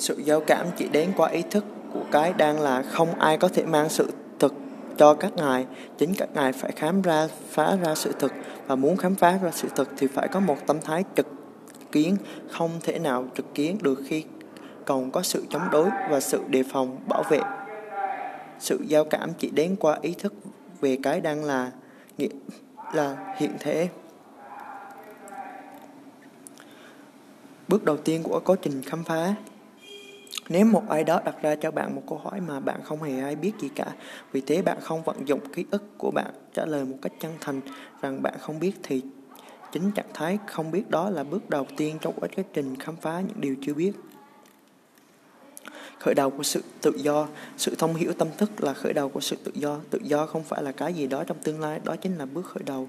sự giao cảm chỉ đến qua ý thức của cái đang là không ai có thể mang sự thực cho các ngài. Chính các ngài phải khám ra, phá ra sự thực. Và muốn khám phá ra sự thực thì phải có một tâm thái trực kiến, không thể nào trực kiến được khi còn có sự chống đối và sự đề phòng, bảo vệ. Sự giao cảm chỉ đến qua ý thức về cái đang là nghĩa là hiện thể bước đầu tiên của quá trình khám phá nếu một ai đó đặt ra cho bạn một câu hỏi mà bạn không hề ai biết gì cả, vì thế bạn không vận dụng ký ức của bạn trả lời một cách chân thành rằng bạn không biết thì chính trạng thái không biết đó là bước đầu tiên trong quá trình khám phá những điều chưa biết. Khởi đầu của sự tự do, sự thông hiểu tâm thức là khởi đầu của sự tự do. Tự do không phải là cái gì đó trong tương lai, đó chính là bước khởi đầu.